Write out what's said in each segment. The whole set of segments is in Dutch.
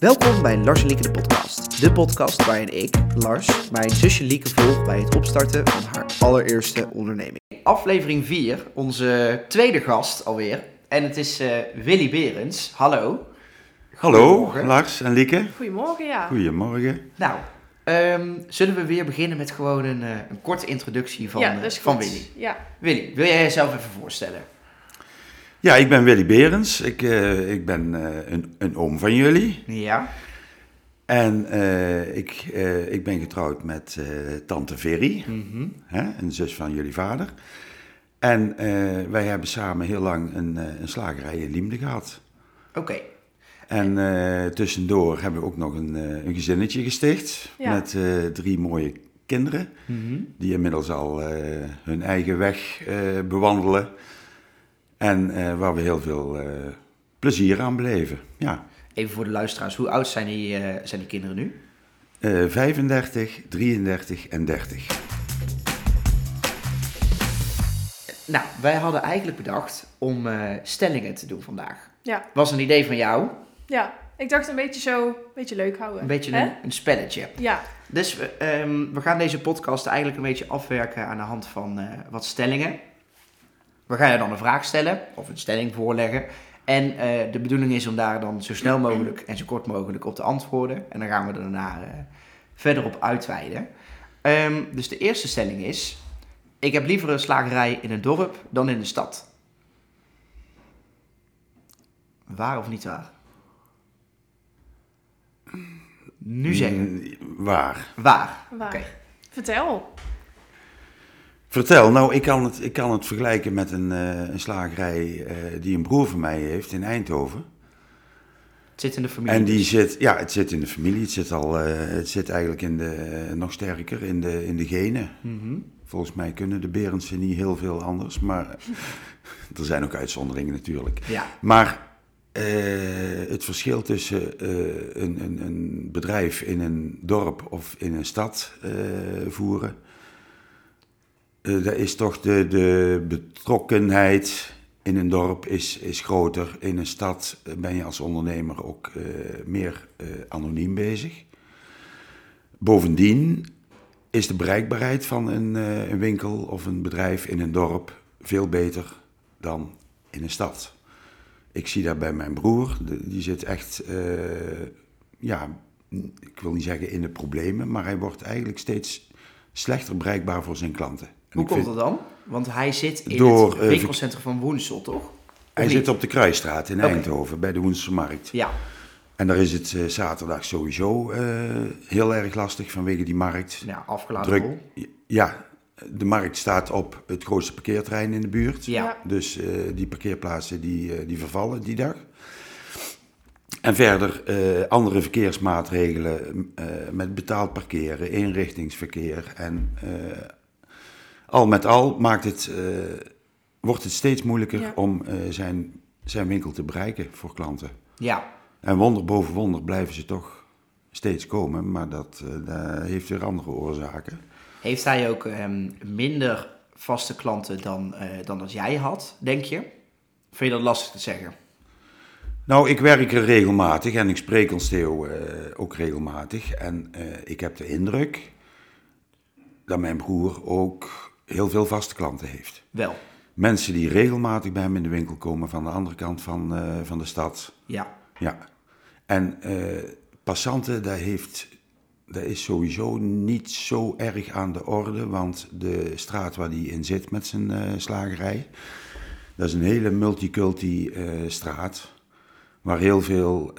Welkom bij Lars en Lieke de podcast. De podcast waarin ik, Lars, mijn zusje Lieke volg bij het opstarten van haar allereerste onderneming. Aflevering 4, onze tweede gast alweer. En het is eh, Willy Berends. Hallo. Hallo, Goedemorgen. Lars en Lieke. Goedemorgen, ja. Goedemorgen. Nou, ehm, zullen we weer beginnen met gewoon een, eh, een korte introductie van, ja, eh, dat is van goed. Willy. Ja. Willy, wil jij jezelf even voorstellen? Ja, ik ben Willy Berends. Ik, eh, ik ben eh, een, een oom van jullie. Ja. En eh, ik, ik ben getrouwd met tante Verry, Mhm. hè, een zus van jullie vader. En wij hebben samen heel lang een, een slagerij in Liemde gehad. Oké. En tussendoor hebben we ook nog een, een gezinnetje gesticht. Ja. Met drie mooie kinderen. Mhm. die inmiddels al hun eigen weg bewandelen. En eh, waar we heel veel eh, plezier aan beleven. Ja, Even voor de luisteraars, hoe oud zijn die, eh, zijn die kinderen nu? Eh 35, 33 en 30. Nou, wij hadden eigenlijk bedacht om eh, stellingen te doen vandaag. Ja. Was een idee van jou, ja, ik dacht een beetje zo, een beetje leuk houden. een beetje Hè? een, een spelletje. Ja, Dus we, ehm, we gaan deze podcast eigenlijk een beetje afwerken aan de hand van eh, wat stellingen. We gaan je dan een vraag stellen of een stelling voorleggen. En eh, de bedoeling is om daar dan zo snel mogelijk en zo kort mogelijk op te antwoorden. En dan gaan we er daarna eh, verder op uitweiden. Ehm, dus de eerste stelling is: Ik heb liever een slagerij in een dorp dan in de stad. Waar of niet waar? Nu zeggen. Waar? Waar. waar. Oké. Vertel. Vertel, nou, ik kan het, ik kan het vergelijken met een, eh, een slagerij eh, die een broer van mij heeft in Eindhoven. Het zit in de familie. En die dus. zit, ja, het zit in de familie. Het zit, al, eh, het zit eigenlijk in de, nog sterker in de, in de genen. Mhm. Volgens mij kunnen de Berendsen niet heel veel anders, maar er zijn ook uitzonderingen natuurlijk. Ja. Maar het verschil tussen een, een, een bedrijf in een dorp of in een stad voeren, eh dat is toch de, de betrokkenheid in een dorp is, is groter. In een stad eh, ben je als ondernemer ook eh, meer anoniem bezig. Bovendien is de bereikbaarheid van een, een winkel of een bedrijf in een dorp veel beter dan in een stad. Ik zie dat bij mijn broer, die zit echt, ja, ik wil niet zeggen in de problemen, maar hij wordt eigenlijk steeds slechter bereikbaar voor zijn klanten. Hoe komt vind- dat dan? Want hij zit in Door, het eh, winkelcentrum van Woensel, toch? Of Hij niet? zit op de Kruisstraat in. Eindhoven, bij de Woenselse Markt. Ja, En daar is het eh, zaterdag sowieso eh, heel erg lastig vanwege die markt. ja afgeladen Druk. Ja, de markt staat op het grootste parkeerterrein in de buurt. Ja. Dus die parkeerplaatsen die, die vervallen die dag. En verder andere verkeersmaatregelen met betaald parkeren, eenrichtingsverkeer. En al met al maakt het, eh, wordt het steeds moeilijker Ja. om eh, zijn, zijn winkel te bereiken voor klanten. Ja, En wonder boven wonder blijven ze toch steeds komen, maar dat, eh, dat heeft weer andere oorzaken. heeft hij ook ehm, minder vaste klanten dan, eh, dan dat jij had, denk je? Vind je dat lastig te zeggen? Nou, ik werk er regelmatig en ik spreek ons Theo eh, ook regelmatig. En eh, ik heb de indruk dat mijn broer ook heel veel vaste klanten heeft. Wel, Mensen die regelmatig bij hem in de winkel komen van de andere kant van, eh, van de stad. ja. Ja. En eh, passanten, dat, heeft, dat is sowieso niet zo erg aan de orde. Want de straat waar die in zit met zijn eh, slagerij, dat is een hele multiculti straat. Waar heel veel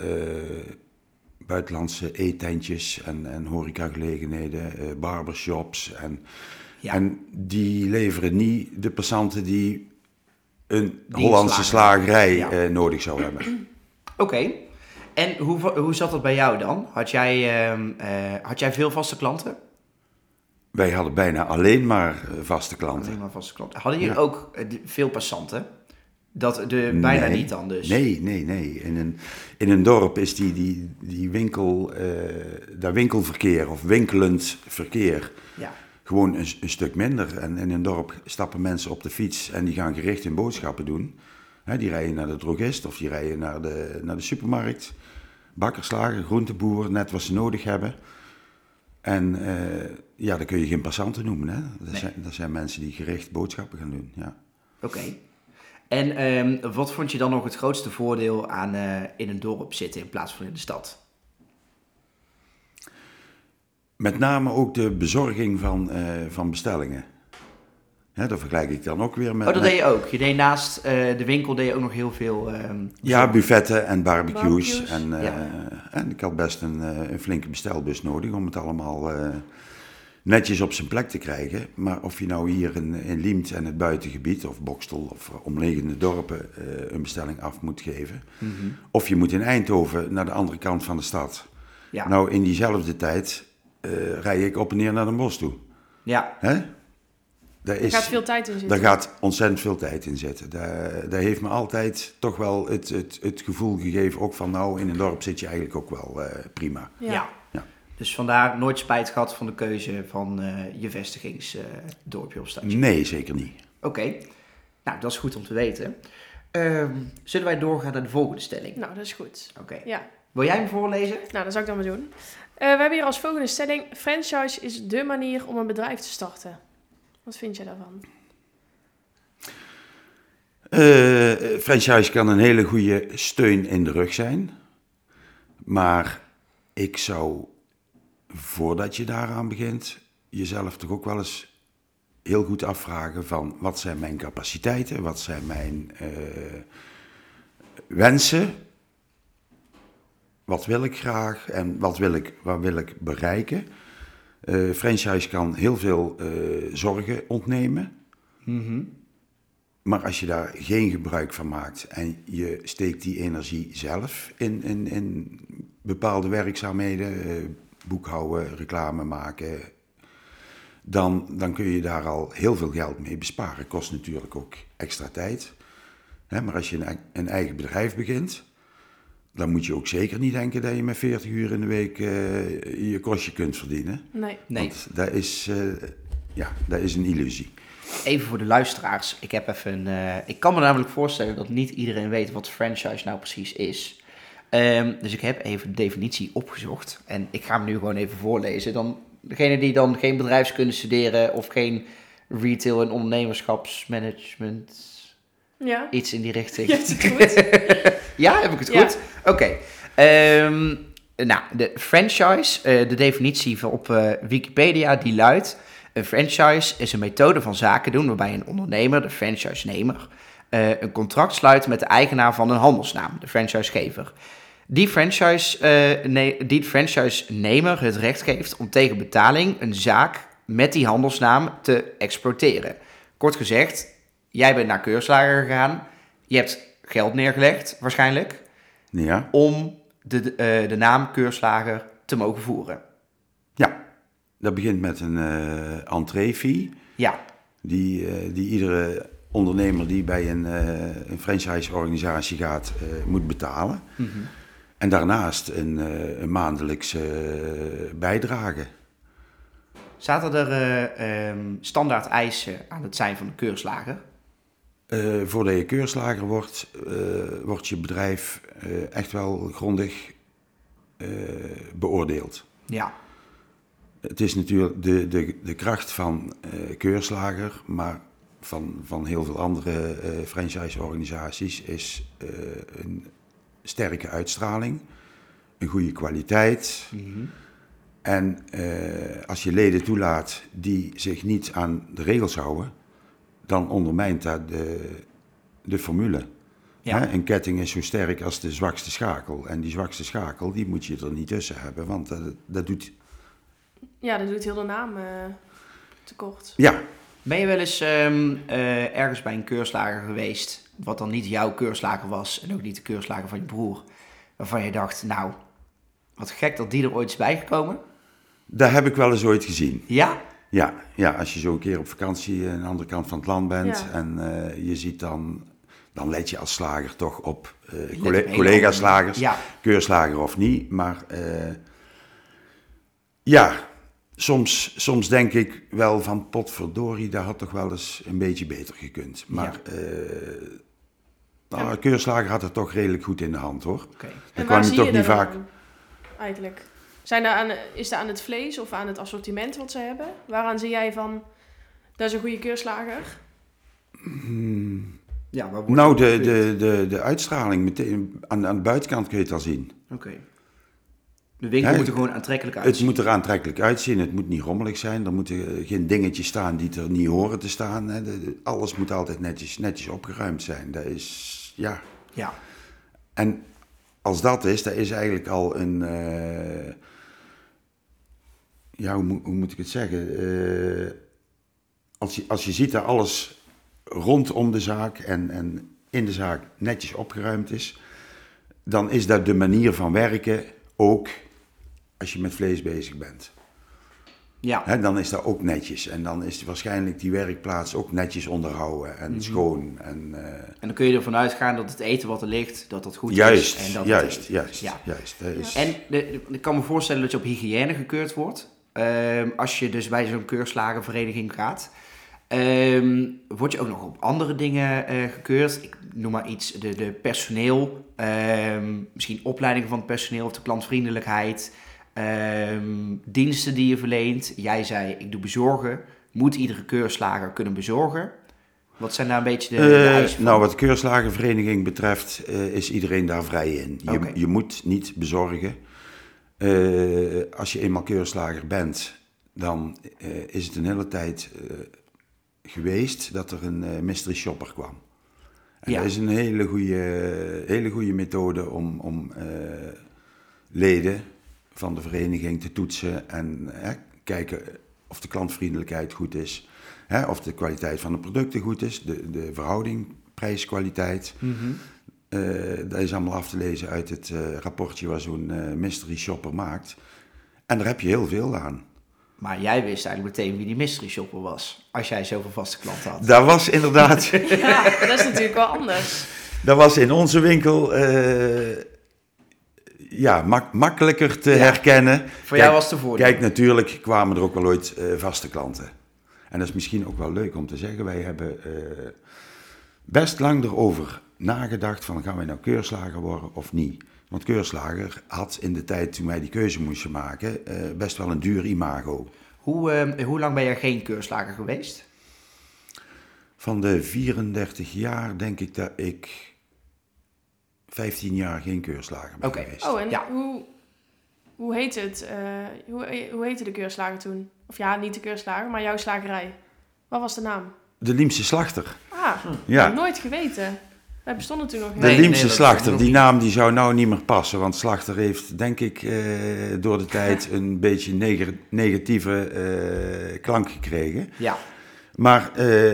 buitenlandse eetentjes en, en horecagelegenheden, barbershops. En, Ja. en die leveren niet de passanten die een Hollandse slagerij, ja. eh, nodig zou hebben. Oké. En hoe, hoe zat dat bij jou dan? Had jij, ehm, eh, had jij veel vaste klanten? Wij hadden bijna alleen maar eh, vaste klanten. Alleen maar vaste klanten. Hadden jullie Ja. ook veel passanten? Dat de, bijna Nee. niet dan dus? Nee, nee, nee. In een, in een dorp is die, die, die winkel, dat winkelverkeer of winkelend verkeer Ja. Gewoon een, een stuk minder. En in een dorp stappen mensen op de fiets en die gaan gericht hun boodschappen doen. Die rijden naar de drogist of die rijden naar de, naar de supermarkt. bakkerslager, groenteboer, net wat ze nodig hebben. En eh, ja, dan kun je geen passanten noemen. Hè? Dat, Nee. zijn, dat zijn mensen die gericht boodschappen gaan doen. Ja. Oké. En ehm, wat vond je dan nog het grootste voordeel aan eh, in een dorp zitten in plaats van in de stad? Met name ook de bezorging van, eh, van bestellingen. Hè, dat vergelijk ik dan ook weer met... Oh, dat met- deed je ook. Je deed naast eh, de winkel deed je ook nog heel veel. ehm, Ja, buffetten en barbecues. Barbecues, En, eh, ja. en ik had best een, eh, een flinke bestelbus nodig om het allemaal eh, netjes op zijn plek te krijgen. Maar of je nou hier in, in Liemt en het buitengebied, of Bokstel of omliggende dorpen, eh, een bestelling af moet geven. mhm. Of je moet in Eindhoven naar de andere kant van de stad. Ja. Nou, in diezelfde tijd eh rij ik op en neer naar Den Bosch toe. ja. Hè? Daar, Er is, gaat veel tijd in daar zitten. gaat ontzettend veel tijd in zitten. Daar, daar heeft me altijd toch wel het, het, het gevoel gegeven, ook van nou, in een dorp zit je eigenlijk ook wel eh, prima. Ja. Ja. Ja. Dus vandaar nooit spijt gehad van de keuze van eh, je vestigingsdorpje of stadje. Nee, zeker niet. Oké. Nou, dat is goed om te weten. Ehm, zullen wij doorgaan naar de volgende stelling? Nou, dat is goed. Oké. Ja, Wil jij hem voorlezen? nou, dat zou ik dan maar doen. Eh, we hebben hier als volgende stelling: franchise is dé manier om een bedrijf te starten. Wat vind jij daarvan? Eh, franchise kan een hele goede steun in de rug zijn. Maar ik zou, voordat je daaraan begint, jezelf toch ook wel eens heel goed afvragen van wat zijn mijn capaciteiten, wat zijn mijn eh, wensen, wat wil ik graag en wat wil ik, wat wil ik bereiken. Eh, franchise kan heel veel eh, zorgen ontnemen. Maar als je daar geen gebruik van maakt en je steekt die energie zelf in, in, in bepaalde werkzaamheden, eh, boekhouden, reclame maken, dan, dan kun je daar al heel veel geld mee besparen. Kost natuurlijk ook extra tijd. Hè, maar als je een eigen bedrijf begint, dan moet je ook zeker niet denken dat je met 40 uur in de week eh, je kostje kunt verdienen. Nee. Nee. Want dat is, eh, ja, dat is een illusie. Even voor de luisteraars. Ik, heb even een, eh, ik kan me namelijk voorstellen dat niet iedereen weet wat franchise nou precies is. Ehm, dus ik heb even de definitie opgezocht. En ik ga hem nu gewoon even voorlezen. Dan, degene die dan geen bedrijfskunde studeren of geen retail en ondernemerschapsmanagement, Ja. iets in die richting. Ja, goed? Ja, heb ik het goed? Oké. Ehm, nou, de franchise, eh, de definitie van op eh, Wikipedia, die luidt... Een franchise is een methode van zaken doen waarbij een ondernemer, de franchisenemer, eh, een contract sluit met de eigenaar van een handelsnaam, de franchisegever. Die, franchise, eh, ne- die franchisenemer het recht geeft om tegen betaling een zaak met die handelsnaam te exploiteren. Kort gezegd, jij bent naar Keurslager gegaan, je hebt geld neergelegd waarschijnlijk, Ja, om de, de, eh, de naam Keurslager te mogen voeren. ja. dat begint met een eh entree-fee. Ja, Die, eh, die iedere ondernemer die bij een, eh een franchise-organisatie gaat, moet betalen. En daarnaast een, een maandelijkse bijdrage. zaten er ehm, standaard eisen aan het zijn van de Keurslager? Eh, voordat je keurslager wordt, eh, wordt je bedrijf eh, echt wel grondig beoordeeld. Ja, Het is natuurlijk de, de, de kracht van keurslager, maar van, van heel veel andere franchise-organisaties is een sterke uitstraling, een goede kwaliteit. En eh, als je leden toelaat die zich niet aan de regels houden, dan ondermijnt dat de, de formule. Ja. Hè, Een ketting is zo sterk als de zwakste schakel. En die zwakste schakel, die moet je er niet tussen hebben, want dat, dat doet... Ja, dat doet heel de naam eh, tekort. Ja, Ben je wel eens ehm, eh, ergens bij een keurslager geweest, wat dan niet jouw keurslager was en ook niet de keurslager van je broer, waarvan je dacht, nou, wat gek dat die er ooit is bijgekomen? dat heb ik wel eens ooit gezien. Ja? Ja, ja als je zo een keer op vakantie aan de andere kant van het land bent Ja. en eh, je ziet dan, dan let je als slager toch op eh, let colle- mee collega-slagers, Ja. keurslager of niet. Maar eh, ja, soms, soms denk ik wel van potverdorie, dat had toch wel eens een beetje beter gekund. Maar eh, Nou, Keurslager had het toch redelijk goed in de hand hoor. En kwam je zie toch je niet vaak. Eigenlijk. Zijn er aan, is dat aan het vlees of aan het assortiment wat ze hebben? Waaraan zie jij van, dat is een goede keurslager? Ja, waar wordt Nou, de, de, de, de uitstraling meteen, aan, aan de buitenkant kun je het al zien. Oké. De winkel moet er gewoon aantrekkelijk uitzien. Het moet er aantrekkelijk uitzien, het moet niet rommelig zijn. Er moeten geen dingetjes staan die er niet horen te staan. Hè. De- de- alles moet altijd netjes, netjes opgeruimd zijn. Dat is, ja. Ja. En als dat is, dat is eigenlijk al een... eh, ja, hoe, moet- hoe moet ik het zeggen? Eh, als, je, als je ziet dat alles rondom de zaak en, en in de zaak netjes opgeruimd is... dan is dat de manier van werken ook als je met vlees bezig bent. Ja. Hè, dan is dat ook netjes. En dan is waarschijnlijk die werkplaats ook netjes onderhouden en schoon. En, eh, En dan kun je ervan uitgaan dat het eten wat er ligt, dat dat goed juist, is. En dat juist, eet. juist, Ja. juist. Is, En de, de- ik kan me voorstellen dat je op hygiëne gekeurd wordt. Ehm, als je dus bij zo'n keurslagenvereniging gaat. Ehm, word je ook nog op andere dingen eh, gekeurd? Ik noem maar iets, de, de personeel. ehm, misschien opleiding van het personeel of de klantvriendelijkheid. diensten die je verleent. Jij zei, ik doe bezorgen. Moet iedere keurslager kunnen bezorgen? Wat zijn daar een beetje de, de Eh, eisen nou, wat de keurslagenvereniging betreft eh, is iedereen daar vrij in. Je, je moet niet bezorgen. Eh, als je eenmaal keurslager bent, dan eh, is het een hele tijd eh, geweest dat er een mystery shopper kwam. En Ja. dat is een hele goede, hele goede methode om, om leden van de vereniging te toetsen en kijken of de klantvriendelijkheid goed is. Hè, of de kwaliteit van de producten goed is, de, de verhouding prijs-kwaliteit. Mhm. Dat is allemaal af te lezen uit het eh, rapportje waar zo'n eh, mystery shopper maakt. En daar heb je heel veel aan. Maar jij wist eigenlijk meteen wie die mystery shopper was. Als jij zoveel vaste klanten had. Dat was inderdaad, Ja, dat is natuurlijk wel anders. dat was in onze winkel eh, ja, mak- makkelijker te Ja. herkennen. Voor jou was het een voordeel. Kijk, natuurlijk kwamen er ook wel ooit eh, vaste klanten. En dat is misschien ook wel leuk om te zeggen. Wij hebben eh, best lang erover nagedacht van gaan wij nou keurslager worden of niet. Want keurslager had in de tijd toen wij die keuze moesten maken eh, best wel een duur imago. Hoe, eh, hoe lang ben jij geen keurslager geweest? Van de 34 jaar denk ik dat ik 15 jaar geen keurslager ben Oké. geweest. Oh, en Ja. hoe, hoe heet het? eh, hoe, hoe heette de keurslager toen? Of ja, niet de keurslager, maar jouw slagerij. Wat was de naam? De Liemse Slachter. Ah, Ja. nooit geweten. Wij bestonden toen nog niet. De Nee, Liemse nee, Slachter, die naam die zou nou niet meer passen. Want Slachter heeft, denk ik, eh, door de tijd een beetje neg- negatieve eh, klank gekregen. Ja. Maar eh,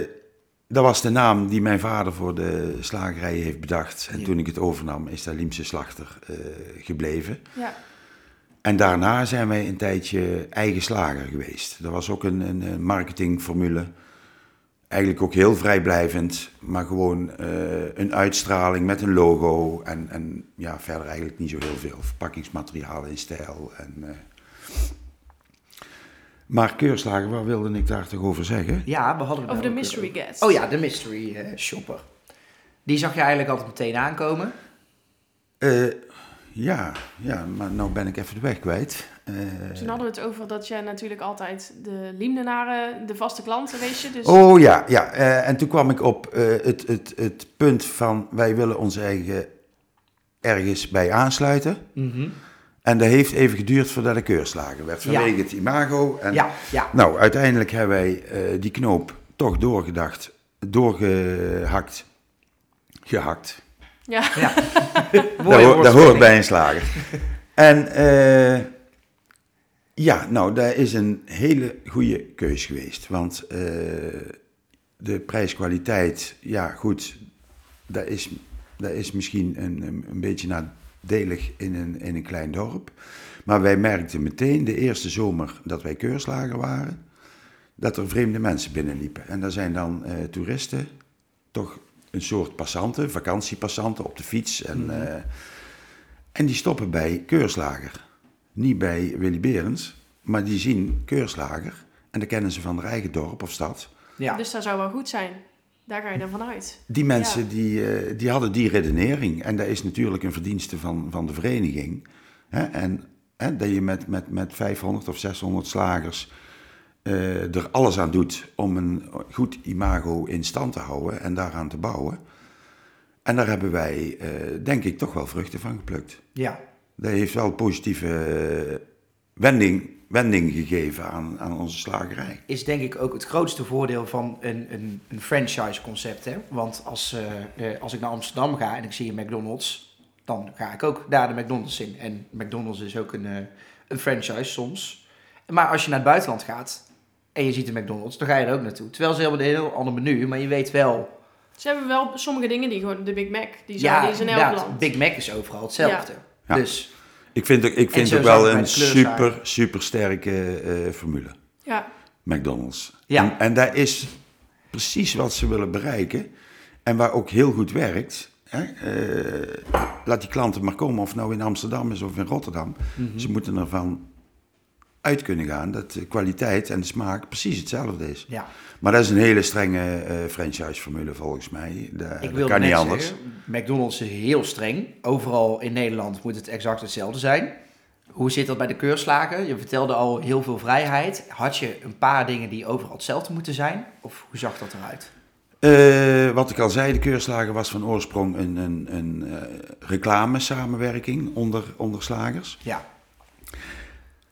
dat was de naam die mijn vader voor de slagerij heeft bedacht. En Ja. toen ik het overnam, is dat Liemse Slachter eh, gebleven. Ja, En daarna zijn wij een tijdje eigen slager geweest. Dat was ook een, een, een marketingformule. Eigenlijk ook heel vrijblijvend, maar gewoon eh, een uitstraling met een logo. En, en ja, verder eigenlijk niet zo heel veel. Verpakkingsmaterialen in stijl. En, eh. Maar keurslager, waar wilde ik daar toch over zeggen? Ja, we hadden over de mystery guest. Oh ja, de mystery eh, shopper. Die zag je eigenlijk altijd meteen aankomen. Ja, ja, maar nou ben ik even de weg kwijt. Eh, Toen hadden we het over dat je natuurlijk altijd de Liemdenaren, de vaste klanten, wees je. Dus Oh ja, ja. eh, en toen kwam ik op eh, het, het, het punt van wij willen ons eigen ergens bij aansluiten. En dat heeft even geduurd voordat ik keurslager werd, Ja. vanwege het imago. En, Ja, ja. Nou, uiteindelijk hebben wij eh, die knoop toch doorgedacht, doorgehakt, gehakt. Ja. ja. Dat, hoort- dat hoort bij een slager. en eh, ja, nou, dat is een hele goede keus geweest. Want eh, de prijskwaliteit, ja goed, dat is, dat is misschien een, een, beetje nadelig in een, in een klein dorp. Maar wij merkten meteen de eerste zomer dat wij keurslager waren, dat er vreemde mensen binnenliepen. En dat zijn dan eh, toeristen, toch een soort passanten, vakantiepassanten op de fiets. En, eh, en die stoppen bij keurslager. Niet bij Willy Berends, maar die zien keurslager. En dat kennen ze van hun eigen dorp of stad. Ja. Dus dat zou wel goed zijn. Daar ga je dan vanuit. Die mensen Ja. die, eh, die hadden die redenering. En dat is natuurlijk een verdienste van, van de vereniging. Hè? En hè, dat je met, met, met 500 of 600 slagers eh, er alles aan doet om een goed imago in stand te houden en daaraan te bouwen. En daar hebben wij, eh, denk ik, toch wel vruchten van geplukt. Ja, Dat heeft wel positieve wending, wending gegeven aan, aan onze slagerij. is denk ik ook het grootste voordeel van een, een, een franchise concept. Hè? Want als, eh, als ik naar Amsterdam ga en ik zie een McDonald's, dan ga ik ook daar de McDonald's in. En McDonald's is ook een, een franchise soms. Maar als je naar het buitenland gaat en je ziet een McDonald's, dan ga je er ook naartoe. Terwijl ze hebben een heel ander menu, maar je weet wel... Ze hebben wel sommige dingen die gewoon de Big Mac, die zijn die is in elk land. Big Mac is overal hetzelfde. Ja. Dus Ik vind, ik vind ook wel een de super, super sterke eh, formule. Ja, McDonald's. Ja. En, en dat is precies wat ze willen bereiken. En waar ook heel goed werkt. Hè? eh, laat die klanten maar komen, of nou in Amsterdam is of in Rotterdam. Mhm. Ze moeten ervan uit kunnen gaan dat de kwaliteit en de smaak precies hetzelfde is. ja, Maar dat is een hele strenge eh, franchise-formule volgens mij. Dat, ik dat kan niet anders. zeggen, McDonald's is heel streng. Overal in Nederland moet het exact hetzelfde zijn. Hoe zit dat bij de keurslagen? Je vertelde al heel veel vrijheid. Had je een paar dingen die overal hetzelfde moeten zijn? Of hoe zag dat eruit? Eh, wat ik al zei, de keurslager was van oorsprong een, een, een eh, reclame-samenwerking onder, onder slagers. Ja,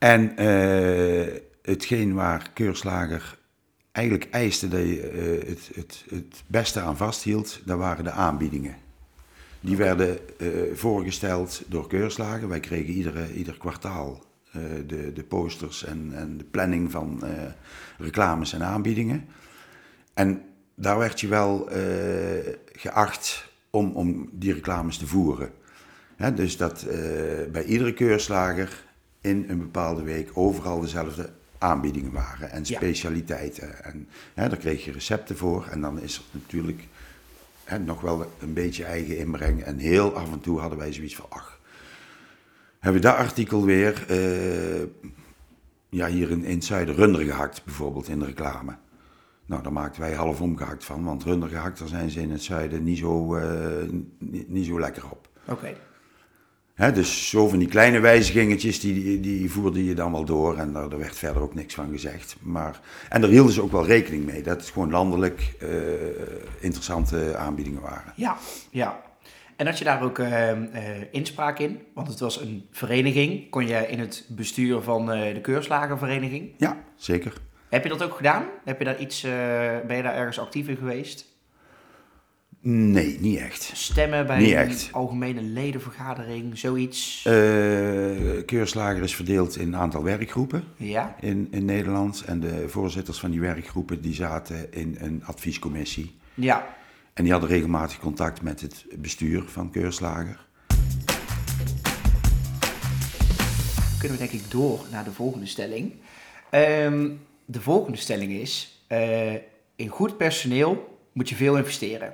En eh, hetgeen waar keurslager eigenlijk eiste dat je eh, het, het, het beste aan vasthield, dat waren de aanbiedingen. Die werden eh, voorgesteld door keurslager. Wij kregen iedere, ieder kwartaal de, de posters en, en de planning van reclames en aanbiedingen. En daar werd je wel geacht om, om die reclames te voeren. Hè, dus dat bij iedere keurslager in een bepaalde week overal dezelfde aanbiedingen waren en specialiteiten. En hè, daar kreeg je recepten voor en dan is er natuurlijk hè, nog wel een beetje eigen inbreng. En heel af en toe hadden wij zoiets van, ach, hebben we dat artikel weer, eh, ja hier in, in het zuiden, runder gehakt bijvoorbeeld in de reclame. Nou, daar maakten wij half omgehakt van, want runder gehakt, daar zijn ze in het zuiden niet zo, eh, niet, niet zo lekker op. oké. Dus zo van die kleine wijzigingetjes, die, die, voerde je dan wel door en daar, daar werd verder ook niks van gezegd. Maar, en daar hielden ze ook wel rekening mee, dat het gewoon landelijk eh, interessante aanbiedingen waren. Ja, ja. En had je daar ook eh, eh, inspraak in? Want het was een vereniging. Kon je in het bestuur van de keurslagervereniging? Ja, zeker. Heb je dat ook gedaan? Heb je daar iets, ben je daar ergens actief in geweest? Nee, niet echt. Stemmen bij Niet een echt. algemene ledenvergadering, zoiets? Eh keurslager is verdeeld in een aantal werkgroepen ja? in, in Nederland. En de voorzitters van die werkgroepen die zaten in een adviescommissie. Ja. En die hadden regelmatig contact met het bestuur van keurslager. Kunnen we denk ik door naar de volgende stelling. Ehm, de volgende stelling is, eh, in goed personeel moet je veel investeren.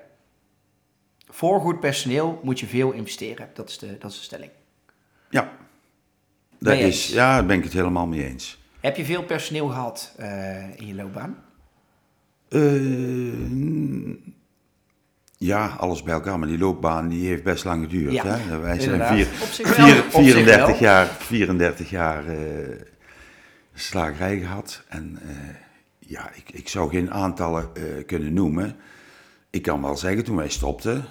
Voor goed personeel moet je veel investeren. Dat is de, dat is de stelling. Ja, dat is, eens? ja, daar ben ik het helemaal mee eens. Heb je veel personeel gehad eh, in je loopbaan? Eh, ja, alles bij elkaar, maar die loopbaan die heeft best lang geduurd. Ja, hè? Wij zijn vier, vier, Op zich 34 wel. jaar, 34 jaar eh, slagerij gehad. En eh, ja, ik, ik zou geen aantallen eh, kunnen noemen. Ik kan wel zeggen, toen wij stopten,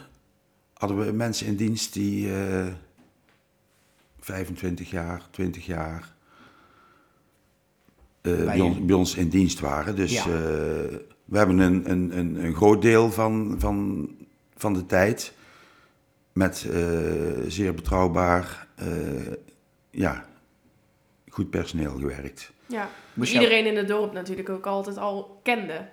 hadden we mensen in dienst die eh 25 jaar, 20 jaar eh, Bij ons, bij ons in dienst waren. Dus Ja. eh, we hebben een, een, een, een groot deel van, van, van de tijd met eh, zeer betrouwbaar, eh, ja, goed personeel gewerkt. Ja, iedereen in het dorp natuurlijk ook altijd al kende.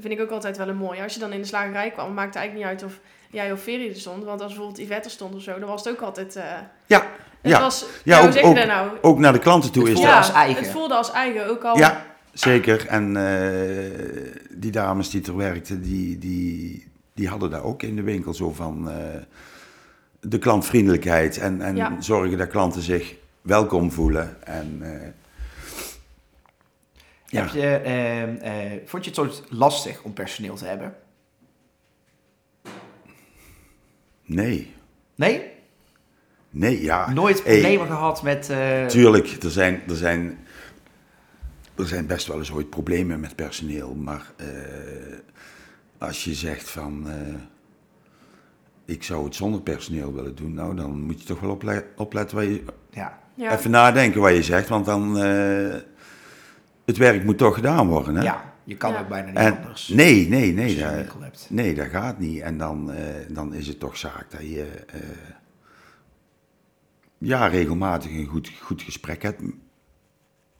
Dat vind ik ook altijd wel een mooi. Als je dan in de slagerij kwam, maakte eigenlijk niet uit of jij of Ferry er stond. Want als bijvoorbeeld Yvette er stond of zo, dan was het ook altijd... eh, Ja, het ja, was, Ja, ook- ook- nou? ook naar de klanten toe Het is dat. als eigen. Het voelde als eigen, ook al... Ja, zeker. En eh, die dames die er werkten, die, die, die hadden daar ook in de winkel zo van eh, de klantvriendelijkheid. En, en Ja. zorgen dat klanten zich welkom voelen. En eh, ja, Heb je, ehm, eh, vond je het soort lastig om personeel te hebben? Nee. Nee? Nee, ja. Nooit Hey, problemen gehad met... eh, Tuurlijk, er zijn, er, zijn, er zijn best wel eens ooit problemen met personeel. Maar eh, als je zegt van... eh, ik zou het zonder personeel willen doen. Nou, dan moet je toch wel ople- opletten waar je... ja. Ja. Even nadenken wat je zegt. Want dan... het werk moet toch gedaan worden, hè? ja, je kan Ja. ook bijna niet En, anders. nee, nee, als nee. je een Dat, winkel hebt. nee, dat gaat niet. En dan, eh, dan is het toch zaak dat je eh, ja, regelmatig een goed, goed gesprek hebt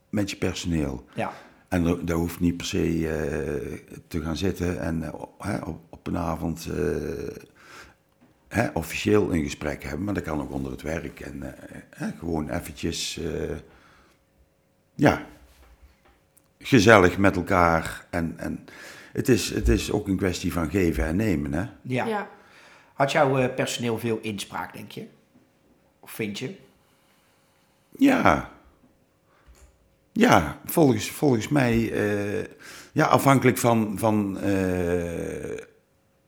met je personeel. Ja. En dat dat hoeft niet per se eh, te gaan zitten en op- hè, op, op een avond eh, hè, officieel een gesprek hebben, maar dat kan ook onder het werk. En eh, hè, gewoon eventjes, eh, ja, gezellig met elkaar. En, en het, is, het is ook een kwestie van geven en nemen. Hè? Ja. Ja. Had jouw eh, personeel veel inspraak, denk je? Of vind je? Ja. Ja, volgens, volgens mij, eh, ja, afhankelijk van, van eh,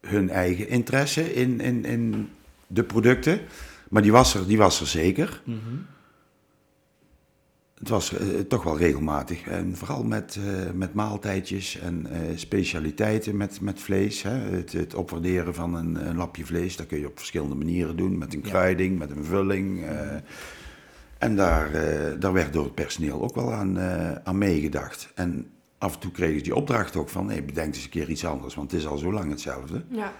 hun eigen interesse in, in, in de producten. Maar die was er, die was er zeker. Het was eh, toch wel regelmatig. En vooral met, eh, met maaltijdjes en eh, specialiteiten met, met vlees. Hè. Het, het opwaarderen van een, een lapje vlees, dat kun je op verschillende manieren doen. Met een Ja. kruiding, met een vulling. en daar, daar werd door het personeel ook wel aan, aan meegedacht. En af en toe kregen ze die opdracht ook van... nee, bedenk eens een keer iets anders, want het is al zo lang hetzelfde. Ja.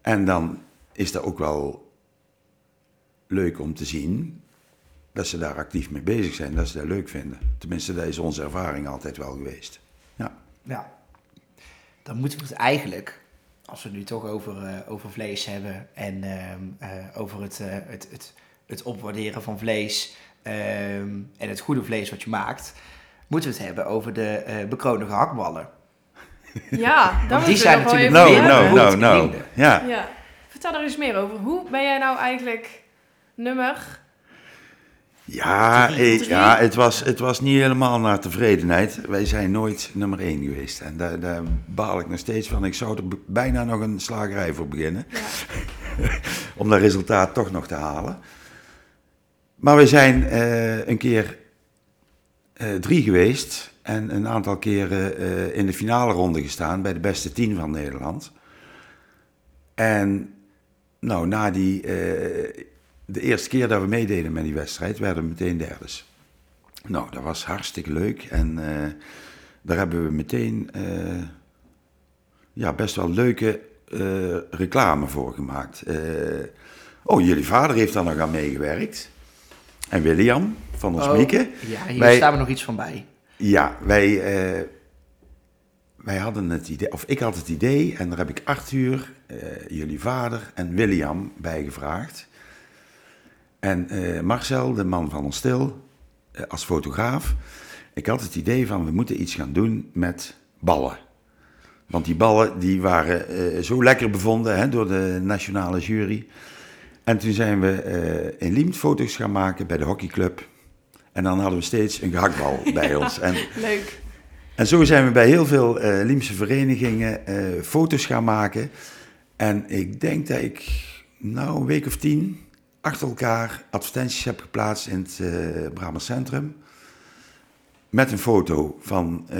En dan is dat ook wel leuk om te zien dat ze daar actief mee bezig zijn, dat ze dat leuk vinden. Tenminste, dat is onze ervaring altijd wel geweest. Ja, Ja. Dan moeten we het eigenlijk, als we het nu toch over, eh, over vlees hebben en ehm, eh, over het, eh, het, het, het opwaarderen van vlees ehm, en het goede vlees wat je maakt, moeten we het hebben over de eh bekroonde gehaktballen. Ja, daar die zijn natuurlijk Nou, nou, hebben. nou. goed in Ja. Ja. Vertel er eens meer over. Hoe ben jij nou eigenlijk nummer? Ja, Drie. eh, ja het, was, het was niet helemaal naar tevredenheid. Wij zijn nooit nummer één geweest. En daar, daar baal ik nog steeds van. Ik zou er bijna nog een slagerij voor beginnen. Ja. om dat resultaat toch nog te halen. Maar we zijn eh, een keer eh, drie geweest en een aantal keren in de finale ronde gestaan bij de beste tien van Nederland. En nou, na die, de eerste keer dat we meededen met die wedstrijd, werden we meteen derdes. Nou, dat was hartstikke leuk en eh, daar hebben we meteen eh, ja, best wel leuke eh, reclame voor gemaakt. Oh, jullie vader heeft daar nog aan meegewerkt. En William van ons Oh, Mieke. Ja, hier Wij- staan we nog iets van bij. Ja, wij, wij hadden het idee, of ik had het idee, en daar heb ik Arthur, jullie vader en William bij gevraagd. En eh, Marcel, de man van ons stil, eh, als fotograaf. Ik had het idee van, we moeten iets gaan doen met ballen. Want die ballen die waren eh, zo lekker bevonden hè, door de nationale jury. En toen zijn we in Liemt foto's gaan maken bij de hockeyclub. En dan hadden we steeds een gehaktbal bij ons. En, Leuk. en zo zijn we bij heel veel Liemse verenigingen foto's gaan maken. En ik denk dat ik, nou, een week of tien achter elkaar advertenties heb geplaatst in het Brabants Centrum. Met een foto van eh,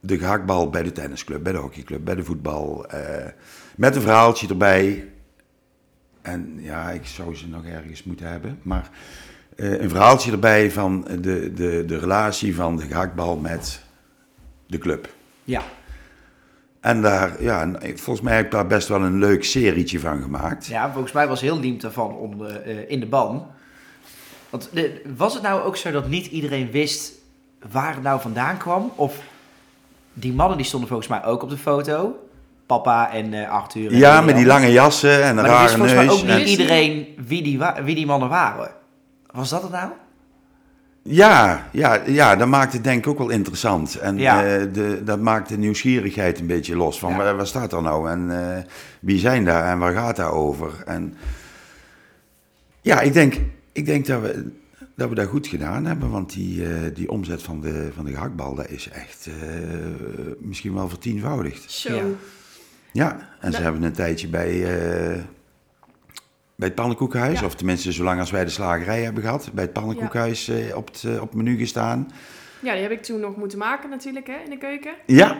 de gehaktbal bij de tennisclub, bij de hockeyclub, bij de voetbal. eh, met een verhaaltje erbij. En ja, ik zou ze nog ergens moeten hebben. Maar een verhaaltje erbij van de, de, de relatie van de gehaktbal met de club. Ja. En daar, ja, en volgens mij heb ik daar best wel een leuk serietje van gemaakt. Ja, volgens mij was heel Diem daarvan onder, eh, in de ban. Want de- was het nou ook zo dat niet iedereen wist waar het nou vandaan kwam? Of die mannen die stonden volgens mij ook op de foto. Papa en eh, Arthur. en Ja, met die lange jassen en een Maar dan wist rare volgens mij neus. ook niet en- en- iedereen wie die, wie die mannen waren. Was dat het nou? Ja, ja, ja, dat maakt het denk ik ook wel interessant. En Ja. eh, de, dat maakt de nieuwsgierigheid een beetje los. Van Ja. waar, waar staat er nou en eh, wie zijn daar en waar gaat daar over? En ja, ik denk, ik denk dat, we, dat we dat goed gedaan hebben. Want die, eh, die omzet van de, van de gehaktbal, dat is echt eh, misschien wel vertienvoudigd. Zo. Ja. Ja, en ze Nou. hebben een tijdje bij, eh, bij het pannenkoekenhuis, Ja. of tenminste zolang als wij de slagerij hebben gehad, bij het pannenkoekenhuis eh, op, het, eh, op het menu gestaan. Ja, die heb ik toen nog moeten maken natuurlijk, hè, in de keuken. Ja,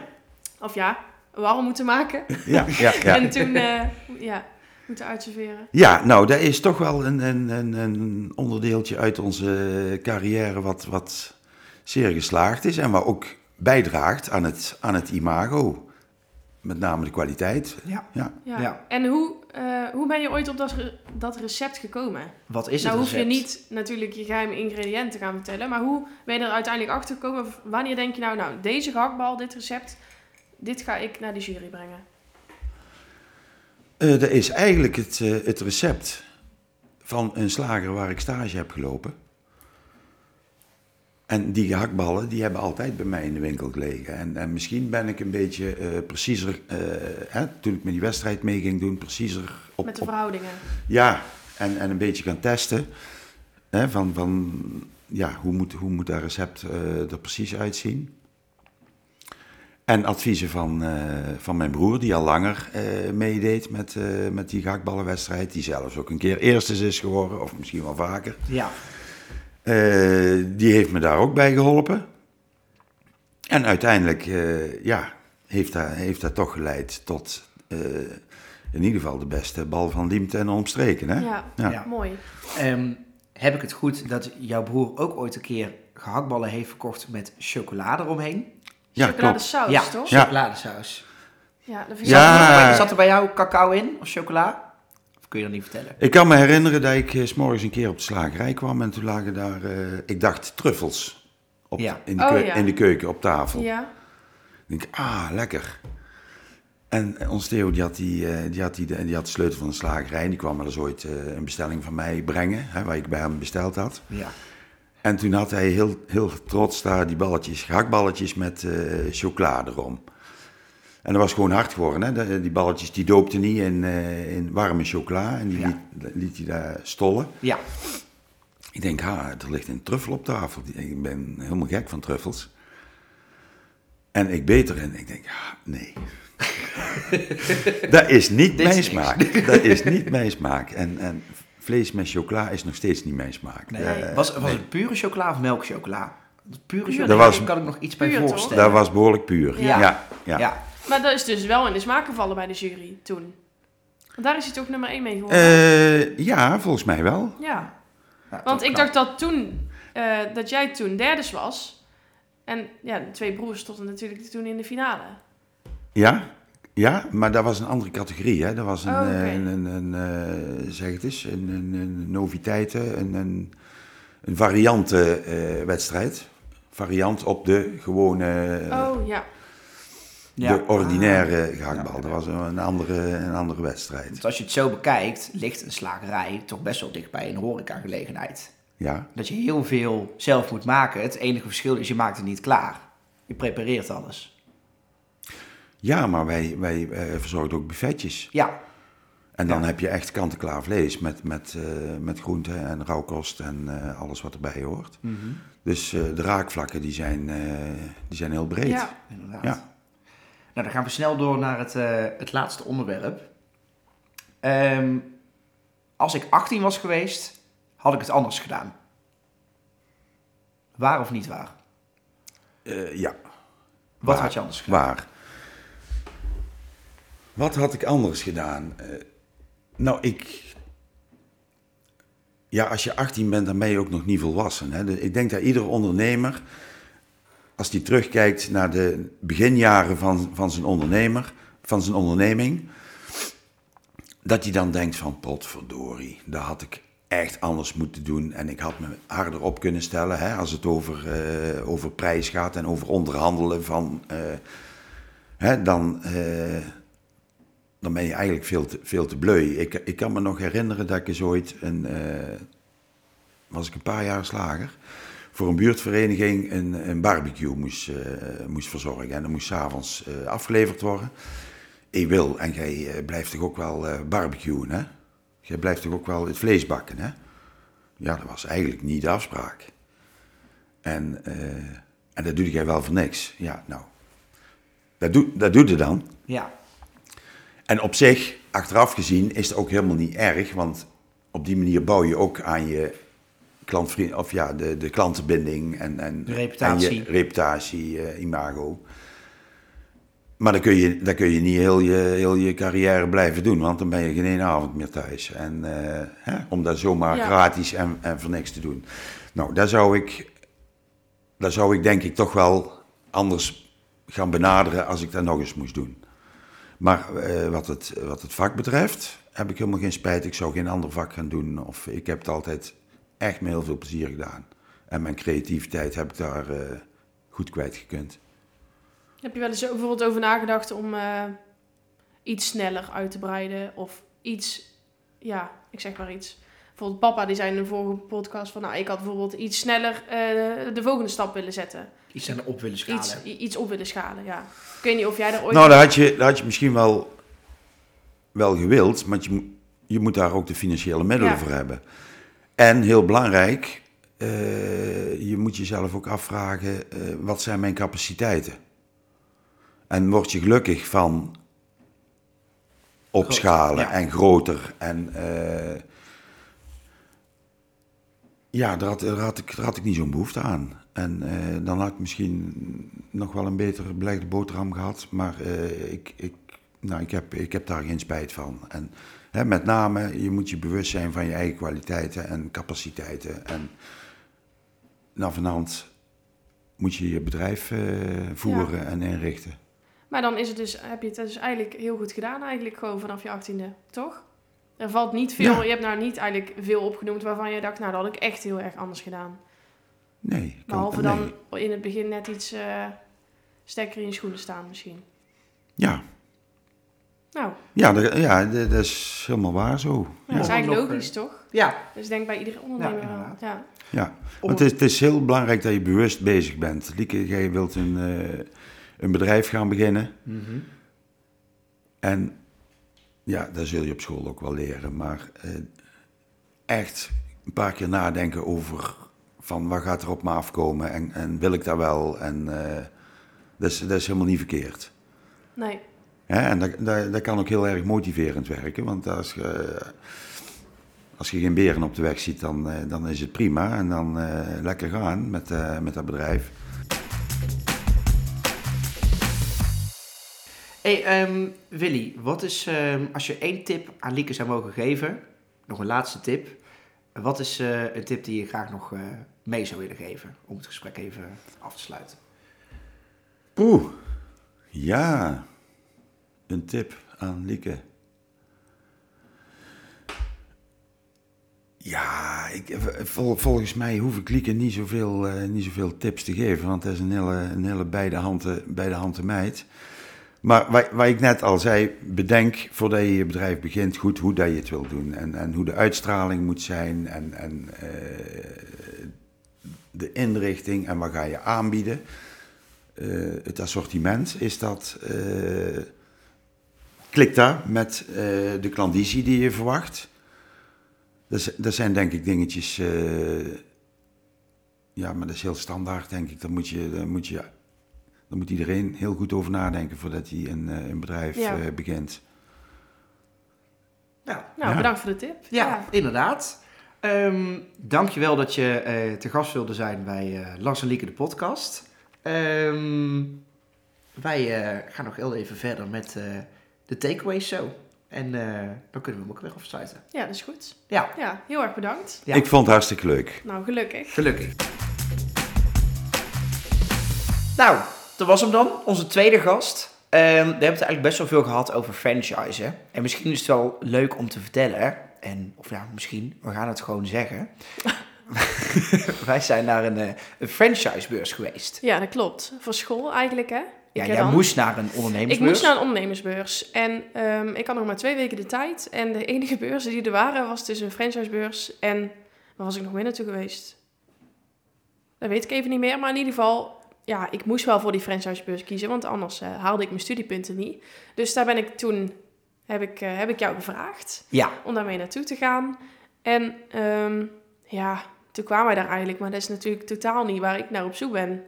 Of ja, warm moeten maken. ja, ja. ja. En toen, eh, ja, moeten uitserveren. Ja, nou, dat is toch wel een, een, een, een onderdeeltje uit onze carrière wat, wat zeer geslaagd is en wat ook bijdraagt aan het, aan het imago. Met name de kwaliteit. Ja. Ja. Ja. Ja. En hoe, eh, hoe ben je ooit op dat, re- dat recept gekomen? Wat is nou het hoef je recept? niet natuurlijk je geheime ingrediënten te gaan vertellen, maar hoe ben je er uiteindelijk achter gekomen? Wanneer denk je nou, nou, deze gehaktbal, dit recept, dit ga ik naar de jury brengen? Eh, dat is eigenlijk het, eh, het recept van een slager waar ik stage heb gelopen. En die gehaktballen, die hebben altijd bij mij in de winkel gelegen. En, en misschien ben ik een beetje eh, preciezer, eh, hè, toen ik met die wedstrijd mee ging doen, preciezer op... Met de op- verhoudingen. ja, en, en een beetje gaan testen. Hè, van, van, ja, hoe moet, hoe moet dat recept eh, er precies uitzien? En adviezen van, eh, van mijn broer, die al langer eh, meedeed met, eh, met die gehaktballenwedstrijd. Die zelfs ook een keer eerste is geworden, of misschien wel vaker. Ja. Eh, die heeft me daar ook bij geholpen. En uiteindelijk, eh, ja, heeft dat, heeft dat toch geleid tot eh, in ieder geval de beste bal van Liemte en omstreken. Hè? Ja, Ja. Ja. mooi. Ehm, heb ik het goed dat jouw broer ook ooit een keer gehaktballen heeft verkocht met chocolade eromheen? Ja, Chocoladesaus, ja, toch? Ja. chocoladesaus. Ja, dat vind ik Ja. zelf- Zat, er, zat er bij jou cacao in of chocola? Of kun je dat niet vertellen? Ik kan me herinneren dat ik eh, s s'morgens een keer op de slagerij kwam en toen lagen daar, eh, ik dacht, truffels op, Ja. in, de Oh, ja. in de keuken op tafel. Ja, Ik denk, ah, lekker. En eh, ons Theo, die had, die, eh, die, had die, die had de sleutel van de slagerij. en Die kwam wel eens ooit eh, een bestelling van mij brengen, hè, waar ik bij hem besteld had. Ja. En toen had hij heel, heel trots daar die balletjes, gehaktballetjes met eh chocolade erom. En dat was gewoon hard geworden. Hè? Die balletjes die doopte niet in, eh, in warme chocola en die Ja. liet, liet hij daar stollen. Ja. Ik denk, ha, er ligt een truffel op tafel. Ik ben helemaal gek van truffels. En ik beet erin. Ik denk, ja, nee. dat is niet is mijn smaak. Dat is niet mijn smaak. En, en vlees met chocola is nog steeds niet mijn smaak. Nee. Eh, was was nee. het pure chocola of melkchocola? Pure Dat chocola, daar kan ik nog iets bij voorstellen. Dat was behoorlijk puur. Ja. Ja, ja. Ja. Maar dat is dus wel in de smaak gevallen bij de jury toen. Want daar is hij toch nummer 1 mee geworden? Eh, ja, volgens mij wel. ja. Ja, Want ik knap. dacht dat toen, eh, dat jij toen derde was. En ja, de twee broers stonden natuurlijk toen in de finale. Ja, ja, maar dat was een andere categorie. Hè? Dat was een, Oh, eh, een, een, een, zeg het eens, een, noviteiten, een, een, een variantenwedstrijd. Variant op de gewone, oh ja. Ja. de ordinaire Ah. gehaktbal. Ja. Dat was een, andere, een andere wedstrijd. Want als je het zo bekijkt, ligt een slagerij toch best wel dicht bij een horecagelegenheid. Ja, Dat je heel veel zelf moet maken. Het enige verschil is, je maakt het niet klaar. Je prepareert alles. ja maar wij, wij eh, verzorgden ook buffetjes. Ja, En dan Ja. heb je echt kant-en-klaar vlees met, met, eh, met groenten en rauwkost en eh, alles wat erbij hoort. Dus eh, de raakvlakken die zijn, die zijn heel breed. Ja. inderdaad. Ja. Nou, dan gaan we snel door naar het, eh, het laatste onderwerp. Ehm, als ik 18 was geweest, had ik het anders gedaan. Waar of niet waar? Eh, ja. Wat Waar. had je anders gedaan? Waar? Wat had ik anders gedaan? Eh, nou, ik. Ja, als je 18 bent, dan ben je ook nog niet volwassen. Hè? Ik denk dat ieder ondernemer, als die terugkijkt naar de beginjaren van, van, zijn, ondernemer, van zijn onderneming, dat hij dan denkt van potverdorie, dat had ik echt anders moeten doen. En ik had me harder op kunnen stellen hè, als het over, eh, over prijs gaat en over onderhandelen van... eh, hè, dan, eh, dan ben je eigenlijk veel te, veel te bleu. Ik, ik kan me nog herinneren dat ik eens ooit een... was ik een paar jaar slager... voor een buurtvereniging een, een barbecue moest, eh, moest verzorgen. En dat moest s'avonds avonds afgeleverd worden. Ik wil, en jij eh, blijft toch ook wel eh barbecuen, hè? Jij blijft toch ook wel het vlees bakken, hè? Ja, dat was eigenlijk niet de afspraak. En, eh, en dat doe jij wel voor niks. Ja, nou, dat, doe, dat doet het dan. Ja, En op zich, achteraf gezien, is het ook helemaal niet erg, want op die manier bouw je ook aan je klantvriend, of ja, de, de klantenbinding en, en, reputatie. en je reputatie, eh, imago. Maar dan kun je, dan kun je niet heel je, heel je carrière blijven doen, want dan ben je geen één avond meer thuis. En eh, hè, om dat zomaar Ja. gratis en, en voor niks te doen. Nou, daar zou ik, daar zou ik denk ik toch wel anders gaan benaderen als ik dat nog eens moest doen. Maar eh, wat, het, wat het vak betreft, heb ik helemaal geen spijt. Ik zou geen ander vak gaan doen. Of ik heb het altijd echt met heel veel plezier gedaan. En mijn creativiteit heb ik daar eh, goed kwijtgekund. Heb je wel eens bijvoorbeeld over nagedacht om eh, iets sneller uit te breiden? Of iets, ja, ik zeg maar iets. Bijvoorbeeld papa die zei in de vorige podcast van... Nou, ik had bijvoorbeeld iets sneller eh, de volgende stap willen zetten. Iets aan op willen schalen. Iets, op willen schalen, ja. Ik weet niet of jij daar ooit... Nou, dat had, je, dat had je misschien wel, wel gewild, maar je, moet- je moet daar ook de financiële middelen Ja. voor hebben. En heel belangrijk, eh, je moet jezelf ook afvragen, eh, wat zijn mijn capaciteiten? En word je gelukkig van opschalen ja. en groter en... eh, ja, daar had, daar, had ik, daar had ik niet zo'n behoefte aan. En dan had ik misschien nog wel een betere belegde boterham gehad. Maar ik, ik, nou, ik, heb, ik heb daar geen spijt van. En met name, je moet je bewust zijn van je eigen kwaliteiten en capaciteiten. En na vanhand moet je je bedrijf eh, voeren en inrichten. Maar dan is het dus, heb je het dus eigenlijk heel goed gedaan eigenlijk gewoon vanaf je achttiende, toch? Er valt niet veel, Ja. je hebt nou niet eigenlijk veel opgenoemd waarvan je dacht, nou dat had ik echt heel erg anders gedaan. Nee. kan- Behalve nee. dan in het begin net iets eh stekker in je schoenen staan misschien. Ja, Nou, ja, dat, ja dat dat is helemaal waar zo. dat Ja. is eigenlijk logisch toch? Ja, Dus ik denk bij iedere ondernemer. Ja. Ja, want het is, het is heel belangrijk dat je bewust bezig bent. Lieke, jij wilt een, eh, een bedrijf gaan beginnen. Mhm. En ja, dat zul je op school ook wel leren. Maar eh, echt een paar keer nadenken over van wat gaat er op me afkomen en, en wil ik dat wel? En eh, dat, is, dat is helemaal niet verkeerd. Nee, Hè? En dat, dat, dat kan ook heel erg motiverend werken. Want als je, als je geen beren op de weg ziet, dan, eh, dan is het prima. En dan eh, lekker gaan met, eh, met dat bedrijf. Hey, ehm, Willy, wat is, ehm, als je één tip aan Lieke zou mogen geven, nog een laatste tip, wat is een tip die je graag nog mee zou willen geven om het gesprek even af te sluiten? Oeh, ja. Een tip aan Lieke. Ja, ik, vol- volgens mij hoef ik Lieke niet zoveel, eh, niet zoveel tips te geven, want dat is een hele, een hele beide handen, beide handen meid. Maar wat, wat ik net al zei, bedenk voordat je je bedrijf begint goed hoe dat je het wil doen. En, en hoe de uitstraling moet zijn en, en eh, de inrichting en wat ga je aanbieden. Eh, het assortiment, is dat, klikt daar met eh, de klandizie die je verwacht? Dat, dat zijn denk ik dingetjes, eh, ja, maar dat is heel standaard denk ik. Daar moet, je, daar moet, je, daar moet iedereen heel goed over nadenken voordat hij een, eh, een bedrijf Ja. eh, begint. Ja, nou Ja. bedankt voor de tip. ja, inderdaad. Ehm dankjewel dat je eh, te gast wilde zijn bij eh Lars en Lieke de podcast. Ehm, wij eh, gaan nog heel even verder met eh, de takeaways zo. En eh, dan kunnen we hem ook weer afsluiten. Ja, dat is goed. Ja, Ja, heel erg bedankt. Ja. Ik vond het hartstikke leuk. Nou, gelukkig. Gelukkig. Nou, dat was hem dan, onze tweede gast. Ehm, we hebben het eigenlijk best wel veel gehad over franchisen. En misschien is het wel leuk om te vertellen. En, of ja, misschien, we gaan het gewoon zeggen. Wij zijn naar een, eh, een franchisebeurs geweest. Ja, dat klopt. Voor school eigenlijk, hè? Ja, Ik jij dan- moest naar een Ik ondernemersbeurs. moest naar een ondernemersbeurs. En ehm, ik had nog maar twee weken de tijd. En de enige beurzen die er waren, was dus een franchisebeurs. En waar was ik nog meer naartoe geweest? Dat weet ik even niet meer. Maar in ieder geval, ja, ik moest wel voor die franchisebeurs kiezen. Want anders eh, haalde ik mijn studiepunten niet. Dus daar ben ik toen, heb ik, eh, heb ik jou gevraagd Ja, om daarmee naartoe te gaan. En ehm, ja, toen kwamen wij daar eigenlijk. Maar dat is natuurlijk totaal niet waar ik naar op zoek ben.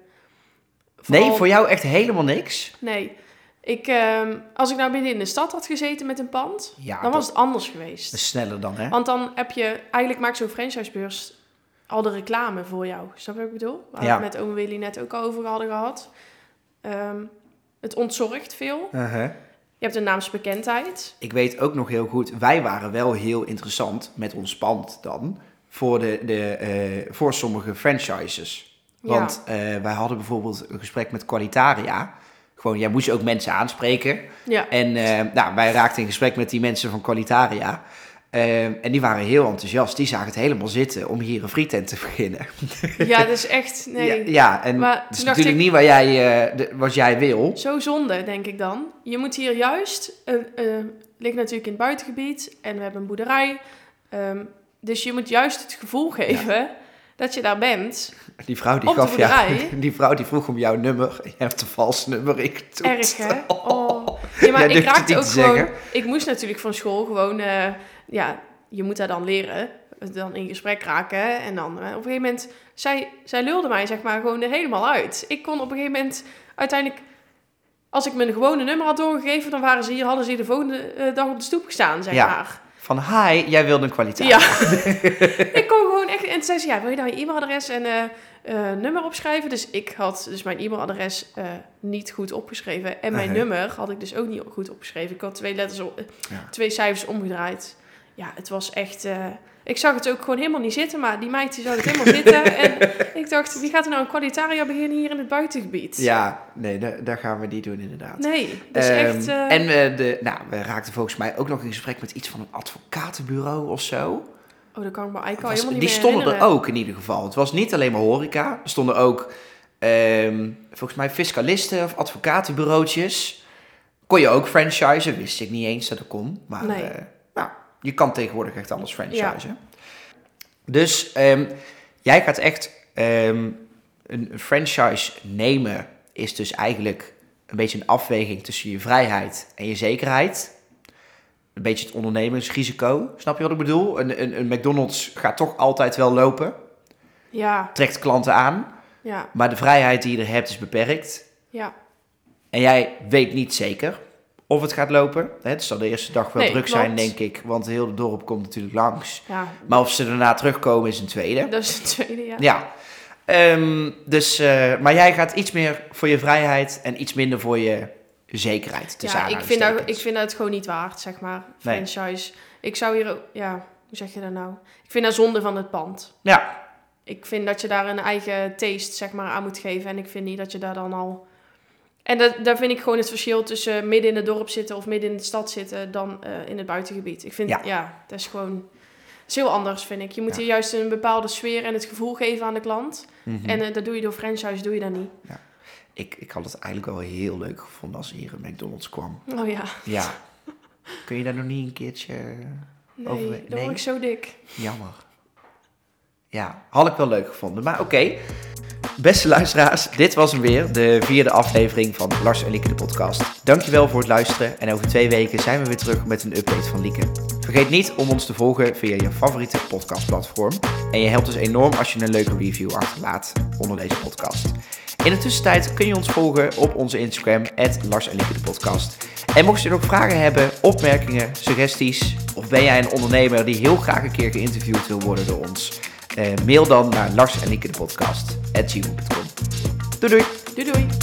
Nee, voor jou echt helemaal niks. Nee. Ik, ehm, als ik nou midden in de stad had gezeten met een pand, Ja, dan dat was het anders geweest. is sneller dan, hè? Want dan heb je, eigenlijk maakt zo'n franchisebeurs al de reclame voor jou. Snap je wat ik bedoel? Waar Ja. we met Ome Willy net ook al over hadden gehad. Ehm, het ontzorgt veel. Uh-huh. Je hebt een naamsbekendheid. Ik weet ook nog heel goed, wij waren wel heel interessant met ons pand dan voor, de, de, eh, voor sommige franchises. Want eh, wij hadden bijvoorbeeld een gesprek met Qualitaria. Gewoon, jij moest je ook mensen aanspreken. Ja, En eh, nou, wij raakten in gesprek met die mensen van Qualitaria. Eh, en die waren heel enthousiast. Die zagen het helemaal zitten om hier een frietent te beginnen. ja dat is echt... Nee, Ja, ja, en Maar dat is natuurlijk ik- niet wat jij, de- wat jij wil. Zo zonde, denk ik dan. Je moet hier juist... eh, ligt natuurlijk in het buitengebied en we hebben een boerderij. Ehm, dus je moet juist het gevoel geven dat je daar bent. Die vrouw die gaf jou, die vrouw die vroeg om jouw nummer. Je hebt een vals nummer ingetoetst. Erg, hè? Oh. Ja, maar ik raakte ook gewoon... zeggen. Ik moest natuurlijk van school gewoon... eh, ja, je moet daar dan leren. Dan in gesprek raken. En dan eh, op een gegeven moment... Zij, zij lulde mij zeg maar gewoon er helemaal uit. Ik kon op een gegeven moment uiteindelijk... Als ik mijn gewone nummer had doorgegeven... dan waren ze hier, hadden ze hier de volgende eh, dag op de stoep gestaan, zeg Ja. maar. Van, hi, jij wilde een kwaliteit. Ja. ik kon gewoon echt... En zei ze, ja, wil je dan je e-mailadres en eh, eh, nummer opschrijven? Dus ik had dus mijn e-mailadres eh, niet goed opgeschreven. En mijn nummer had ik dus ook niet goed opgeschreven. Ik had twee letters, op, Ja. twee cijfers omgedraaid. Ja, het was echt... ik zag het ook gewoon helemaal niet zitten, maar die meid die zag het helemaal zitten. En ik dacht, wie gaat er nou een kwalitaria beginnen hier in het buitengebied? Ja, nee, da- daar gaan we niet doen inderdaad. Nee, dat is Ehm, echt... eh, En eh, de, nou, we raakten volgens mij ook nog in gesprek met iets van een advocatenbureau of zo. Oh, dat kan ik me eigenlijk al helemaal niet die stonden er ook in ieder geval. Het was niet alleen maar horeca. Er stonden ook, ehm, volgens mij, fiscalisten of advocatenbureautjes. Kon je ook franchisen, wist ik niet eens dat dat kon. Maar Nee. eh, je kan tegenwoordig echt alles franchisen. Dus ehm, jij gaat echt ehm, een een franchise nemen, is dus eigenlijk een beetje een afweging tussen je vrijheid en je zekerheid. Een beetje het ondernemingsrisico. Snap je wat ik bedoel? Een, een, een McDonald's gaat toch altijd wel lopen, Ja, trekt klanten aan, ja, maar de vrijheid die je er hebt is beperkt. ja. En jij weet niet zeker of het gaat lopen. Hè, Het zal de eerste dag wel Nee, druk klopt. zijn, denk ik, want heel het dorp komt natuurlijk langs. Ja, Maar of ze daarna terugkomen is een tweede. dat is het tweede, ja. Ja. Ehm, dus, eh, maar jij gaat iets meer voor je vrijheid en iets minder voor je zekerheid. tussen Ja, ik vind, dat, ik vind dat het gewoon niet waard, zeg maar. Nee. Franchise. Ik zou hier ook, ja, hoe zeg je dat nou? Ik vind dat zonde van het pand. Ja, Ik vind dat je daar een eigen taste, zeg maar, aan moet geven. En ik vind niet dat je daar dan al... En dat, daar vind ik gewoon het verschil tussen midden in het dorp zitten of midden in de stad zitten dan eh, in het buitengebied. Ik vind, Ja. ja, dat is gewoon... Dat is heel anders, vind ik. Je moet Ja. hier juist een bepaalde sfeer en het gevoel geven aan de klant. Mhm. En eh, dat doe je door franchise, doe je dat niet. ik, ik had het eigenlijk wel heel leuk gevonden als hier een McDonald's kwam. Oh ja, Ja. Kun je daar nog niet een keertje... nee, Over- dan nee? word ik zo dik. Jammer. Ja, had ik wel leuk gevonden. Maar oké. Beste luisteraars, dit was hem weer, de vierde aflevering van Lars en Lieke de podcast. Dankjewel voor het luisteren en over twee weken zijn we weer terug met een update van Lieke. Vergeet niet om ons te volgen via je favoriete podcastplatform. En je helpt dus enorm als je een leuke review achterlaat onder deze podcast. In de tussentijd kun je ons volgen op onze Instagram, Lars en Lieke de podcast. En mocht je nog vragen hebben, opmerkingen, suggesties, of ben jij een ondernemer die heel graag een keer geïnterviewd wil worden door ons, mail dan naar Lars en Lieke de podcast, Doei doei! Doei doei!